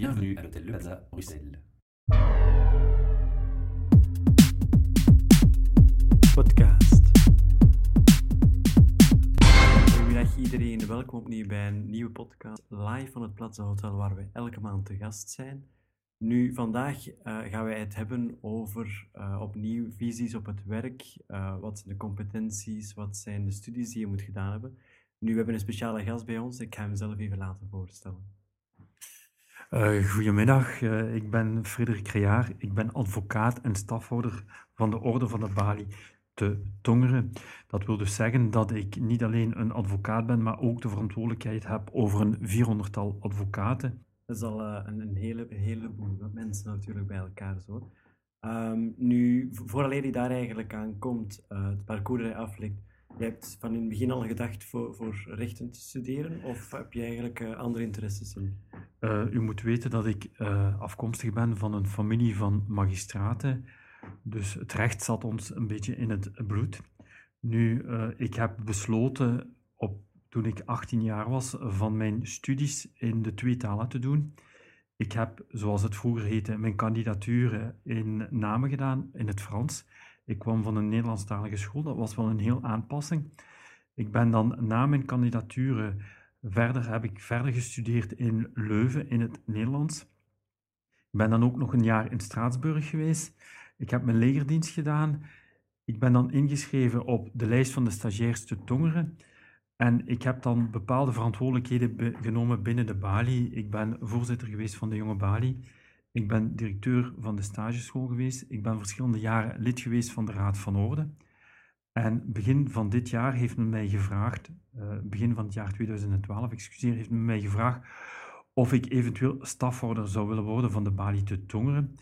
Bienvenue à l'hôtel Le Plaza, Bruxelles. Podcast. Goedemiddag iedereen, welkom opnieuw bij een nieuwe podcast live van het Plaza Hotel waar we elke maand te gast zijn. Nu, vandaag eh, gaan wij het hebben over eh, opnieuw visies op het werk. Eh, wat zijn de competenties, wat zijn de studies die je moet gedaan hebben. Nu, we hebben een speciale gast bij ons, ik ga hem zelf even laten voorstellen. Uh, goedemiddag, uh, ik ben Frederik Creaar. Ik ben advocaat en stafhouder van de Orde van de Balie te Tongeren. Dat wil dus zeggen dat ik niet alleen een advocaat ben, maar ook de verantwoordelijkheid heb over een 400-tal advocaten. Dat is al uh, een, een, hele, heleboel mensen natuurlijk bij elkaar zo. Um, nu, vooraleer je daar eigenlijk aan komt, het parcours dat aflegt, je hebt van in het begin al gedacht voor, voor rechten te studeren, of heb je eigenlijk uh, andere interesses in? Uh, u moet weten dat ik uh, afkomstig ben van een familie van magistraten. Dus het recht zat ons een beetje in het bloed. Nu, ik heb besloten, op, toen ik 18 jaar was, van mijn studies in de twee talen te doen. Ik heb, zoals het vroeger heette, mijn kandidatuur in namen gedaan in het Frans. Ik kwam van een Nederlandstalige school, dat was wel een heel aanpassing. Ik ben dan na mijn kandidatuur verder, heb ik verder gestudeerd in Leuven in het Nederlands. Ik ben dan ook nog een jaar in Straatsburg geweest. Ik heb mijn legerdienst gedaan. Ik ben dan ingeschreven op de lijst van de stagiairs te Tongeren. En ik heb dan bepaalde verantwoordelijkheden genomen binnen de Bali. Ik ben voorzitter geweest van de Jonge Bali. Ik ben directeur van de stageschool geweest. Ik ben verschillende jaren lid geweest van de Raad van Orde. En begin van dit jaar heeft men mij gevraagd, uh, begin van het jaar 2012, excuseer, heeft men mij gevraagd of ik eventueel stafhouder zou willen worden van de Bali te Tongeren.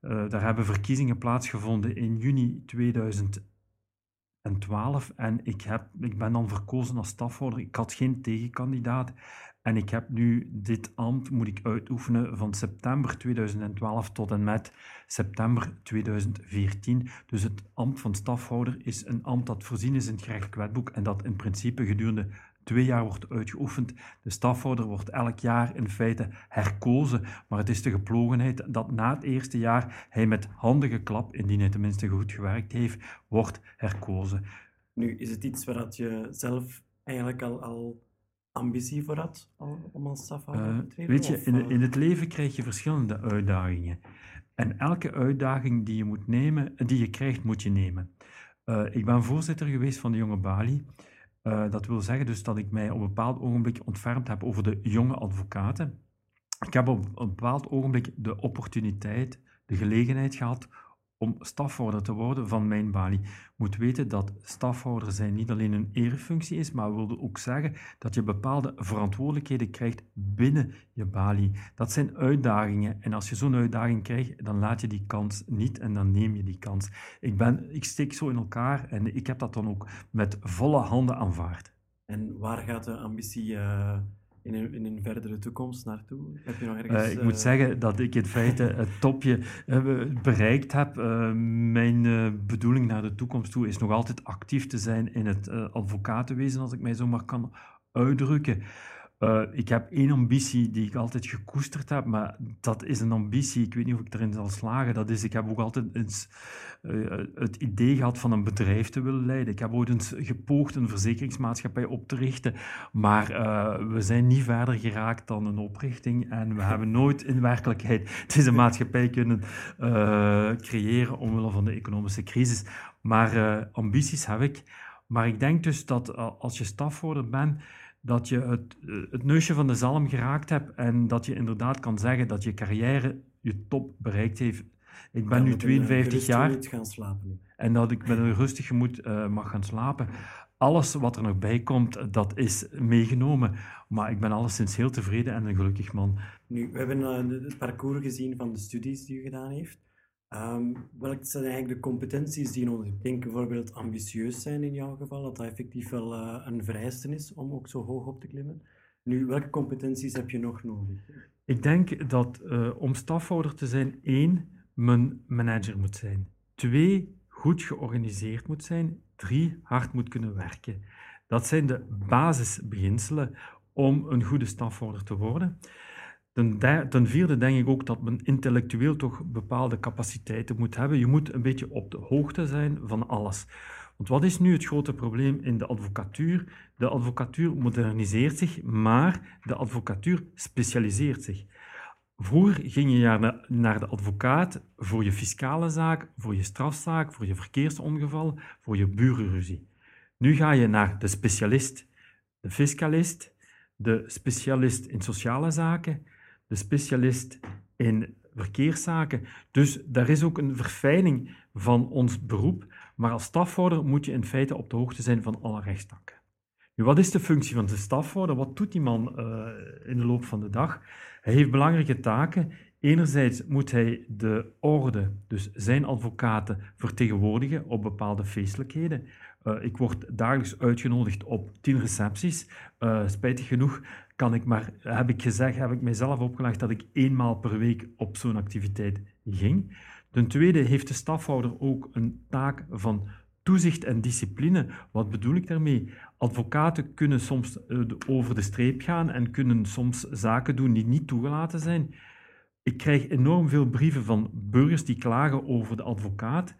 Uh, daar hebben verkiezingen plaatsgevonden in juni 2012 en ik, heb, ik ben dan verkozen als stafhouder. Ik had geen tegenkandidaat en ik heb nu dit ambt, moet ik uitoefenen van september 2012 tot en met september 2014. Dus het ambt van stafhouder is een ambt dat voorzien is in het gerechtelijk wetboek en dat in principe gedurende twee jaar wordt uitgeoefend. De stafhouder wordt elk jaar in feite herkozen, maar het is de geplogenheid dat na het eerste jaar hij met handige klap, indien hij tenminste goed gewerkt heeft, wordt herkozen. Nu, is het iets waar je zelf eigenlijk al, al ambitie voor had om als stafhouder te treden? Weet je, in, in, het leven krijg je verschillende uitdagingen. En elke uitdaging die je moet nemen, die je krijgt, moet je nemen. Uh, ik ben voorzitter geweest van de Jonge Bali. Uh, dat wil zeggen dus dat ik mij op een bepaald ogenblik ontfermd heb over de jonge advocaten. Ik heb op een bepaald ogenblik de opportuniteit, de gelegenheid gehad om stafhouder te worden van mijn balie. Moet weten dat stafhouder zijn niet alleen een erefunctie is, maar wilde ook zeggen dat je bepaalde verantwoordelijkheden krijgt binnen je balie. Dat zijn uitdagingen en als je zo'n uitdaging krijgt, dan laat je die kans niet en dan neem je die kans. Ik, ben, ik steek zo in elkaar en ik heb dat dan ook met volle handen aanvaard. En waar gaat de ambitie... Uh in een, in een verdere toekomst naartoe? Heb je nog ergens, uh, ik uh... moet zeggen dat ik in feite het topje uh, bereikt heb. mijn bedoeling naar de toekomst toe is nog altijd actief te zijn in het advocatenwezen, als ik mij zo maar kan uitdrukken. Uh, ik heb één ambitie die ik altijd gekoesterd heb, maar dat is een ambitie, ik weet niet of ik erin zal slagen. Dat is, ik heb ook altijd eens, uh, het idee gehad van een bedrijf te willen leiden. Ik heb ooit eens gepoogd een verzekeringsmaatschappij op te richten, maar uh, we zijn niet verder geraakt dan een oprichting en we hebben nooit in werkelijkheid deze maatschappij kunnen creëren omwille van de economische crisis. Maar ambities heb ik. Maar ik denk dus dat als je stafhouder bent, dat je het, eh, het neusje van de zalm geraakt hebt en dat je inderdaad kan zeggen dat je carrière je top bereikt heeft. Ik ben nu 52 jaar. Gaan slapen. En dat ik met een rustig gemoed uh, mag gaan slapen. Alles wat er nog bij komt, dat is meegenomen. Maar ik ben alleszins heel tevreden en een gelukkig man. Nu, we hebben uh, het parcours gezien van de studies die u gedaan heeft. Um, welke zijn eigenlijk de competenties die nodig Ik denk bijvoorbeeld ambitieus zijn in jouw geval, dat dat effectief wel uh, een vereiste is om ook zo hoog op te klimmen. Nu, welke competenties heb je nog nodig? Ik denk dat uh, om stafhouder te zijn, één, men manager moet zijn. Twee, goed georganiseerd moet zijn. Drie, hard moet kunnen werken. Dat zijn de basisbeginselen om een goede stafhouder te worden. Ten, de- ten vierde denk ik ook dat men intellectueel toch bepaalde capaciteiten moet hebben. Je moet een beetje op de hoogte zijn van alles. Want wat is nu het grote probleem in de advocatuur? De advocatuur moderniseert zich, maar de advocatuur specialiseert zich. Vroeger ging je naar de advocaat voor je fiscale zaak, voor je strafzaak, voor je verkeersongeval, voor je burenruzie. Nu ga je naar de specialist, de fiscalist, de specialist in sociale zaken, de specialist in verkeerszaken. Dus daar is ook een verfijning van ons beroep, maar als stafhouder moet je in feite op de hoogte zijn van alle rechtstakken. Nu, wat is de functie van de stafhouder? Wat doet die man eh, in de loop van de dag? Hij heeft belangrijke taken. Enerzijds moet hij de orde, dus zijn advocaten, vertegenwoordigen op bepaalde feestelijkheden. Eh, ik word dagelijks uitgenodigd op tien recepties. Eh, spijtig genoeg kan ik maar, heb ik gezegd, heb ik mijzelf opgelegd dat ik eenmaal per week op zo'n activiteit ging. Ten tweede heeft de stafhouder ook een taak van toezicht en discipline. Wat bedoel ik daarmee? Advocaten kunnen soms eh, over de streep gaan en kunnen soms zaken doen die niet toegelaten zijn. Ik krijg enorm veel brieven van burgers die klagen over de advocaat.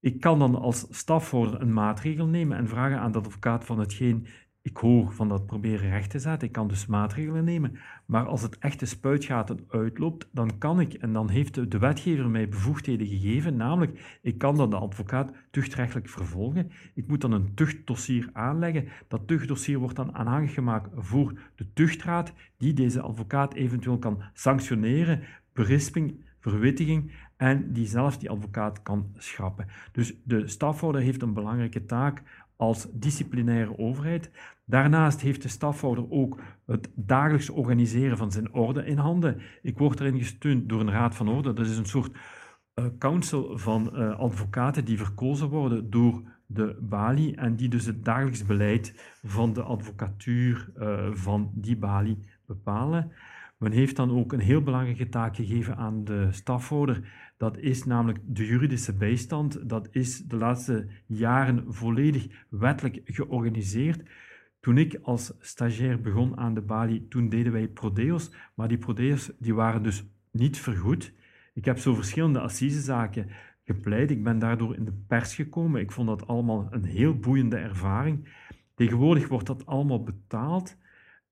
Ik kan dan als stafhouder een maatregel nemen en vragen aan de advocaat van hetgeen ik hoor van dat proberen recht te zetten. Ik kan dus maatregelen nemen. Maar als het echte spuitgaten uitloopt, dan kan ik, en dan heeft de- de wetgever mij bevoegdheden gegeven, namelijk ik kan dan de advocaat tuchtrechtelijk vervolgen. Ik moet dan een tuchtdossier aanleggen. Dat tuchtdossier wordt dan aanhangig gemaakt voor de tuchtraad, die deze advocaat eventueel kan sanctioneren, berisping, verwittiging en die zelfs die advocaat kan schrappen. Dus de stafhouder heeft een belangrijke taak als disciplinaire overheid. Daarnaast heeft de stafhouder ook het dagelijks organiseren van zijn orde in handen. Ik word erin gesteund door een raad van orde. Dat is een soort eh, council van eh, advocaten die verkozen worden door de balie en die dus het dagelijks beleid van de advocatuur eh, van die balie bepalen. Men heeft dan ook een heel belangrijke taak gegeven aan de stafhouder. Dat is namelijk de juridische bijstand. Dat is de laatste jaren volledig wettelijk georganiseerd. Toen ik als stagiair begon aan de balie, toen deden wij prodeos, maar die prodeos die waren dus niet vergoed. Ik heb zo verschillende assisezaken gepleit. Ik ben daardoor in de pers gekomen. Ik vond dat allemaal een heel boeiende ervaring. Tegenwoordig wordt dat allemaal betaald.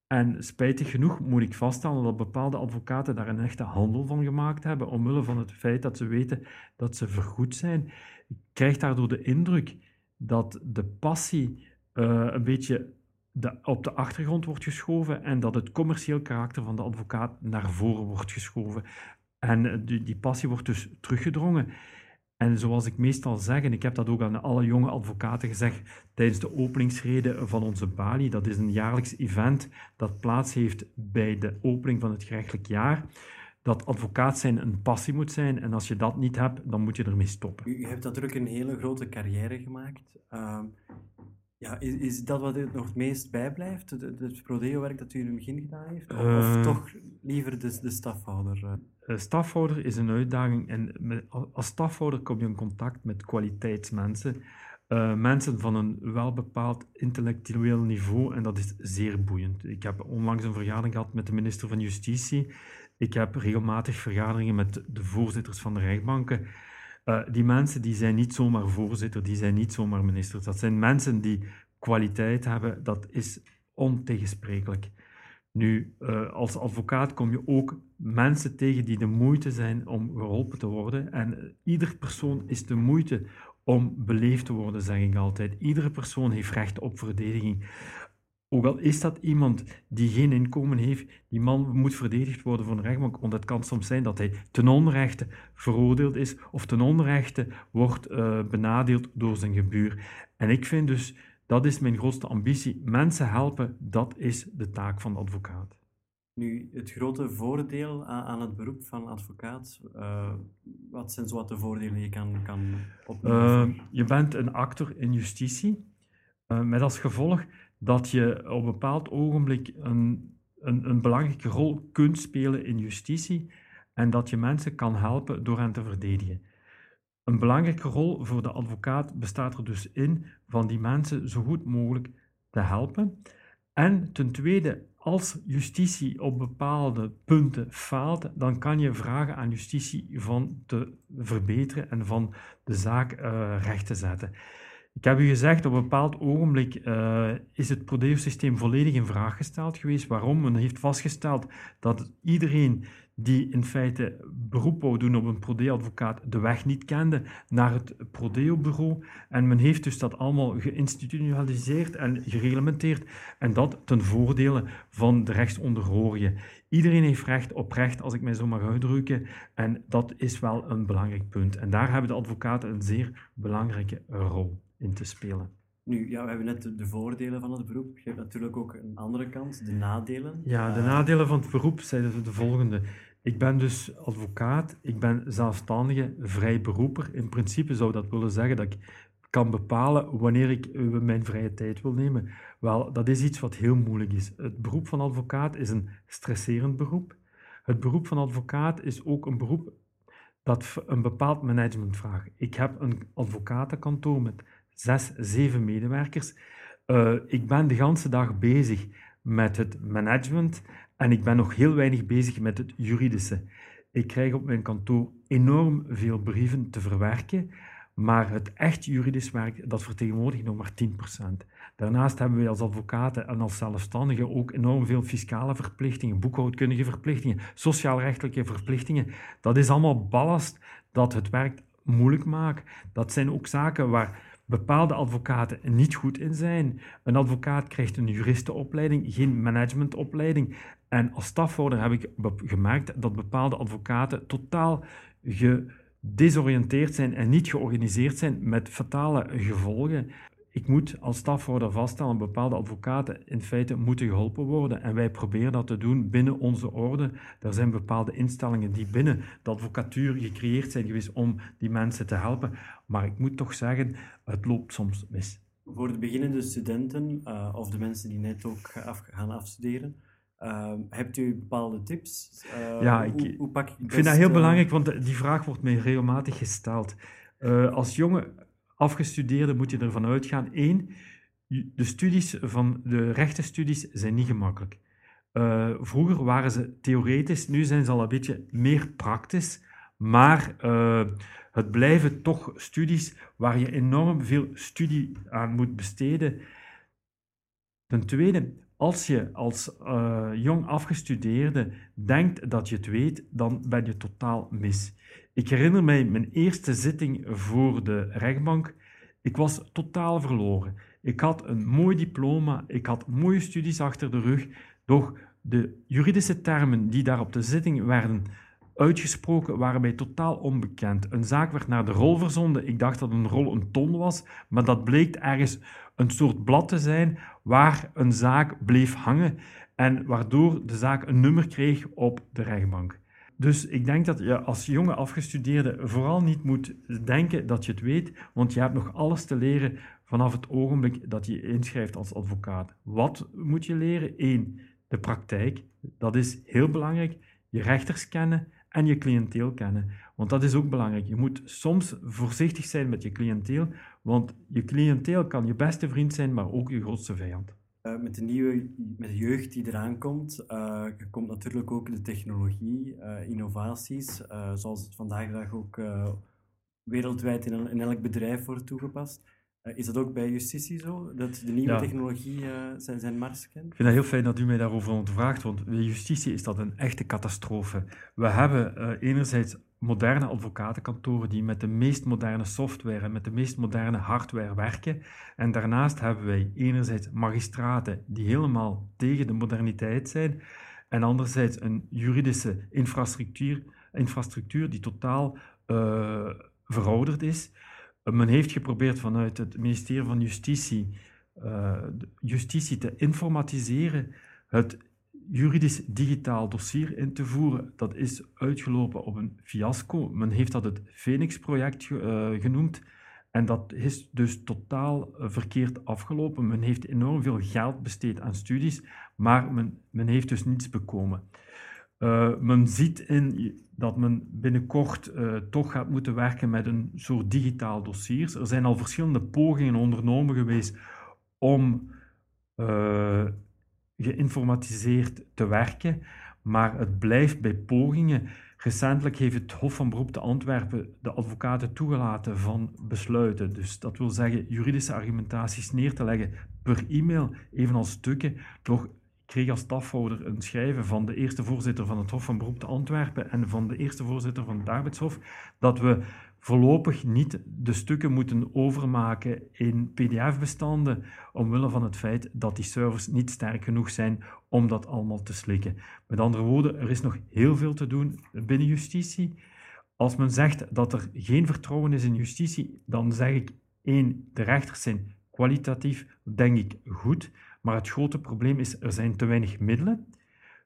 En spijtig genoeg moet ik vaststellen dat bepaalde advocaten daar een echte handel van gemaakt hebben, omwille van het feit dat ze weten dat ze vergoed zijn. Ik krijg daardoor de indruk dat de passie eh, een beetje de, op de achtergrond wordt geschoven en dat het commercieel karakter van de advocaat naar voren wordt geschoven. En eh, die, die passie wordt dus teruggedrongen. En zoals ik meestal zeg, en ik heb dat ook aan alle jonge advocaten gezegd tijdens de openingsrede van onze balie, dat is een jaarlijks event dat plaats heeft bij de opening van het gerechtelijk jaar, dat advocaat zijn een passie moet zijn en als je dat niet hebt, dan moet je ermee stoppen. U, u hebt natuurlijk een hele grote carrière gemaakt. Ehm, ja, is, is dat wat u nog het meest bijblijft? Het, het- het prodeo-werk dat u in het begin gedaan heeft? Of, of Eh. toch liever de, de stafhouder? eh? Eh, Stafhouder is een uitdaging en met- als stafhouder kom je in contact met kwaliteitsmensen. Mensen van een welbepaald intellectueel niveau en dat is zeer boeiend. Ik heb onlangs een vergadering gehad met de minister van Justitie. Ik heb regelmatig vergaderingen met de voorzitters van de rechtbanken. Eh, die mensen die zijn niet zomaar voorzitter, die zijn niet zomaar minister. Dat zijn mensen die kwaliteit hebben, dat is ontegensprekelijk. Nu, eh, als advocaat kom je ook mensen tegen die de moeite zijn om geholpen te worden. En eh, ieder persoon is de moeite om beleefd te worden, zeg ik altijd. Iedere persoon heeft recht op verdediging. Ook al is dat iemand die geen inkomen heeft, die man moet verdedigd worden van de rechtbank, want het kan soms zijn dat hij ten onrechte veroordeeld is of ten onrechte wordt eh, benadeeld door zijn gebuur. En ik vind dus, dat is mijn grootste ambitie, mensen helpen, dat is de taak van de advocaat. Nu, het grote voordeel aan, het beroep van advocaat, eh, wat zijn zo wat de voordelen die je kan, kan opnemen? Eh, je bent een actor in justitie, met als gevolg dat je op een bepaald ogenblik een, een, een belangrijke rol kunt spelen in justitie en dat je mensen kan helpen door hen te verdedigen. Een belangrijke rol voor de advocaat bestaat er dus in van die mensen zo goed mogelijk te helpen. En ten tweede, als justitie op bepaalde punten faalt, dan kan je vragen aan justitie van te verbeteren en van de zaak uh, recht te zetten. Ik heb u gezegd, op een bepaald ogenblik uh, is het Prodeo-systeem volledig in vraag gesteld geweest. Waarom? Men heeft vastgesteld dat iedereen die in feite beroep wou doen op een Prodeo-advocaat de weg niet kende naar het Prodeo-bureau. En men heeft dus dat allemaal geïnstitutionaliseerd en gereglementeerd. En dat ten voordele van de rechtsonderhorigen. Iedereen heeft recht op recht, als ik mij zo mag uitdrukken. En dat is wel een belangrijk punt. En daar hebben de advocaten een zeer belangrijke rol in te spelen. Nu, ja, we hebben net de, voordelen van het beroep. Je hebt natuurlijk ook een andere kant, de nadelen. Ja, de nadelen van het beroep zijn de volgende. Ik ben dus advocaat, ik ben zelfstandige, vrij beroeper. In principe zou dat willen zeggen dat ik kan bepalen wanneer ik eh, mijn vrije tijd wil nemen. Wel, dat is iets wat heel moeilijk is. Het beroep van advocaat is een stresserend beroep. Het beroep van advocaat is ook een beroep dat een bepaald management vraagt. Ik heb een advocatenkantoor met zes, zeven medewerkers. Uh, ik ben de hele dag bezig met het management en ik ben nog heel weinig bezig met het juridische. Ik krijg op mijn kantoor enorm veel brieven te verwerken, maar het echt juridisch werk, dat vertegenwoordigt nog maar 10%. Daarnaast hebben wij als advocaten en als zelfstandigen ook enorm veel fiscale verplichtingen, boekhoudkundige verplichtingen, sociaalrechtelijke verplichtingen. Dat is allemaal ballast dat het werk moeilijk maakt. Dat zijn ook zaken waar bepaalde advocaten niet goed in zijn. Een advocaat krijgt een juristenopleiding, geen managementopleiding. En als stafhouder heb ik gemerkt dat bepaalde advocaten totaal gedesoriënteerd zijn en niet georganiseerd zijn met fatale gevolgen. Ik moet als stafhouder vaststellen, bepaalde advocaten in feite moeten geholpen worden. En wij proberen dat te doen binnen onze orde. Er zijn bepaalde instellingen die binnen de advocatuur gecreëerd zijn geweest om die mensen te helpen. Maar ik moet toch zeggen, het loopt soms mis. Voor de beginnende studenten uh, of de mensen die net ook gaan afstuderen, uh, hebt u bepaalde tips? Uh, ja, ik, hoe, hoe pak ik, ik vind dat heel belangrijk, want die vraag wordt mij regelmatig gesteld. als jonge afgestudeerde moet je ervan uitgaan, één, de studies van de rechtenstudies zijn niet gemakkelijk. Uh, vroeger waren ze theoretisch, nu zijn ze al een beetje meer praktisch, maar uh, het blijven toch studies waar je enorm veel studie aan moet besteden. Ten tweede, als je als uh, jong afgestudeerde denkt dat je het weet, dan ben je totaal mis. Ik herinner mij mijn eerste zitting voor de rechtbank. Ik was totaal verloren. Ik had een mooi diploma, ik had mooie studies achter de rug, doch de juridische termen die daar op de zitting werden uitgesproken waren mij totaal onbekend. Een zaak werd naar de rol verzonden. Ik dacht dat een rol een ton was, maar dat bleek ergens een soort blad te zijn waar een zaak bleef hangen en waardoor de zaak een nummer kreeg op de rechtbank. Dus ik denk dat je als jonge afgestudeerde vooral niet moet denken dat je het weet, want je hebt nog alles te leren vanaf het ogenblik dat je inschrijft als advocaat. Wat moet je leren? Eén, de praktijk. Dat is heel belangrijk. Je rechters kennen en je cliënteel kennen. Want dat is ook belangrijk. Je moet soms voorzichtig zijn met je cliënteel, want je cliënteel kan je beste vriend zijn, maar ook je grootste vijand. Uh, met de nieuwe met de jeugd die eraan komt, uh, komt natuurlijk ook de technologie, uh, innovaties, zoals het vandaag de dag ook wereldwijd in, in, elk bedrijf wordt toegepast. Is dat ook bij justitie zo, dat de nieuwe technologie zijn, zijn mars kent? Ik vind het heel fijn dat u mij daarover ondervraagt, want bij justitie is dat een echte catastrofe. We hebben enerzijds moderne advocatenkantoren die met de meest moderne software en met de meest moderne hardware werken. En daarnaast hebben wij enerzijds magistraten die helemaal tegen de moderniteit zijn en anderzijds een juridische infrastructuur, infrastructuur die totaal uh, verouderd is. Men heeft geprobeerd vanuit het ministerie van Justitie uh, justitie te informatiseren, het juridisch digitaal dossier in te voeren. Dat is uitgelopen op een fiasco. Men heeft dat het Phoenix-project uh, genoemd. En dat is dus totaal verkeerd afgelopen. Men heeft enorm veel geld besteed aan studies, maar men, men heeft dus niets bekomen. Uh, men ziet in dat men binnenkort toch gaat moeten werken met een soort digitaal dossier. Er zijn al verschillende pogingen ondernomen geweest om geïnformatiseerd te werken, maar het blijft bij pogingen. Recentelijk heeft het Hof van Beroep te Antwerpen de advocaten toegelaten van besluiten. Dus dat wil zeggen juridische argumentaties neer te leggen per e-mail, evenals stukken. Kreeg als stafhouder een schrijven van de eerste voorzitter van het Hof van Beroep te Antwerpen en van de eerste voorzitter van het Arbeidshof dat we voorlopig niet de stukken moeten overmaken in PDF-bestanden, omwille van het feit dat die servers niet sterk genoeg zijn om dat allemaal te slikken. Met andere woorden, er is nog heel veel te doen binnen justitie. Als men zegt dat er geen vertrouwen is in justitie, dan zeg ik één, de rechters zijn kwalitatief, denk ik, goed. Maar het grote probleem is, er zijn te weinig middelen.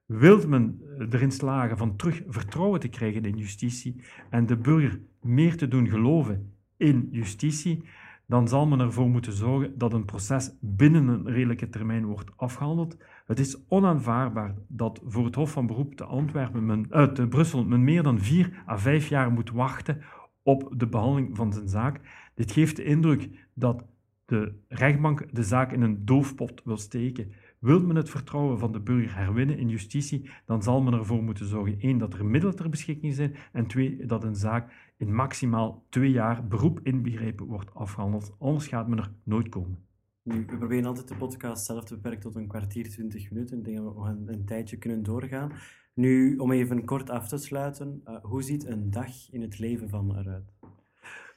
Wilt men erin slagen van terug vertrouwen te krijgen in justitie en de burger meer te doen geloven in justitie, dan zal men ervoor moeten zorgen dat een proces binnen een redelijke termijn wordt afgehandeld. Het is onaanvaardbaar dat voor het Hof van Beroep te Antwerpen, men, uit uh, Brussel, men meer dan vier à vijf jaar moet wachten op de behandeling van zijn zaak. Dit geeft de indruk dat de rechtbank de zaak in een doofpot wil steken. Wilt men het vertrouwen van de burger herwinnen in justitie, dan zal men ervoor moeten zorgen: één, dat er middelen ter beschikking zijn, en twee, dat een zaak in maximaal twee jaar beroep inbegrepen wordt afgehandeld. Anders gaat men er nooit komen. Nu, we proberen altijd de podcast zelf te beperken tot een kwartier, twintig minuten. Ik denk dat we nog een, tijdje kunnen doorgaan. Nu, om even kort af te sluiten, uh, hoe ziet een dag in het leven van eruit?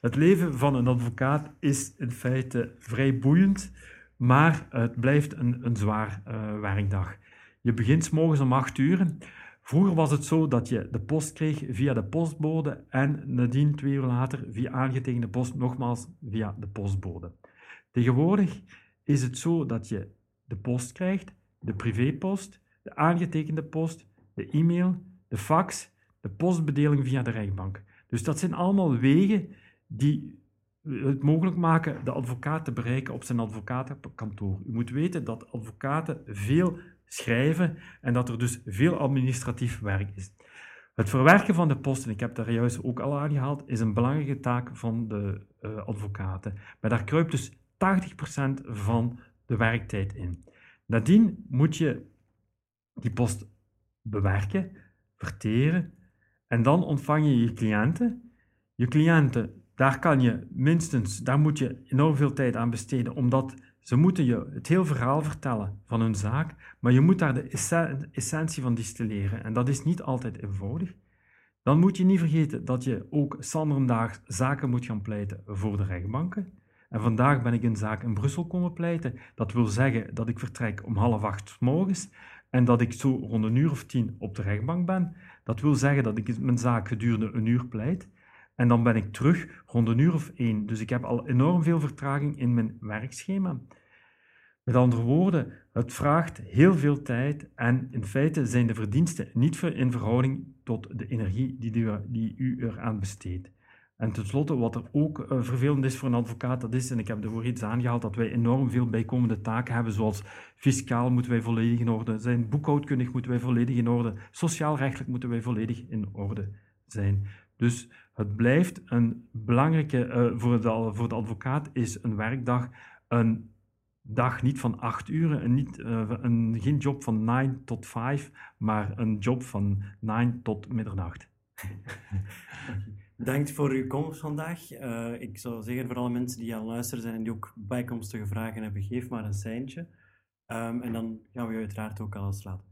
Het leven van een advocaat is in feite vrij boeiend, maar het blijft een, een zwaar uh, werkdag. Je begint s morgens om acht uur. Vroeger was het zo dat je de post kreeg via de postbode en nadien, twee uur later, via aangetekende post, nogmaals via de postbode. Tegenwoordig is het zo dat je de post krijgt, de privépost, de aangetekende post, de e-mail, de fax, de postbedeling via de rechtbank. Dus dat zijn allemaal wegen die het mogelijk maken de advocaat te bereiken op zijn advocatenkantoor. U moet weten dat advocaten veel schrijven en dat er dus veel administratief werk is. Het verwerken van de post, en ik heb daar juist ook al aangehaald, is een belangrijke taak van de uh, advocaten. Maar daar kruipt dus 80% van de werktijd in. Nadien moet je die post bewerken, verteren en dan ontvang je je cliënten. Je cliënten daar kan je minstens, daar moet je enorm veel tijd aan besteden, omdat ze moeten je het hele verhaal vertellen van hun zaak, maar je moet daar de essentie van distilleren en dat is niet altijd eenvoudig. Dan moet je niet vergeten dat je ook zanderendaags zaken moet gaan pleiten voor de rechtbanken. En vandaag ben ik een zaak in Brussel komen pleiten. Dat wil zeggen dat ik vertrek om half acht morgens en dat ik zo rond een uur of tien op de rechtbank ben. Dat wil zeggen dat ik mijn zaak gedurende een uur pleit. En dan ben ik terug rond een uur of één. Dus ik heb al enorm veel vertraging in mijn werkschema. Met andere woorden, het vraagt heel veel tijd en in feite zijn de verdiensten niet in verhouding tot de energie die u, die u eraan besteedt. En tenslotte, wat er ook uh, vervelend is voor een advocaat, dat is, en ik heb er iets aangehaald, dat wij enorm veel bijkomende taken hebben, zoals fiscaal moeten wij volledig in orde zijn, boekhoudkundig moeten wij volledig in orde, sociaalrechtelijk moeten wij volledig in orde zijn. Dus het blijft een belangrijke, uh, voor, de, voor de advocaat is een werkdag een dag niet van acht uren, en niet, uh, een, geen job van 9 tot 5, maar een job van 9 tot middernacht. Bedankt voor uw komst vandaag. Uh, ik zou zeggen voor alle mensen die aan luisteren zijn en die ook bijkomstige vragen hebben, geef maar een seintje. Um, en dan gaan we je uiteraard ook alles laten.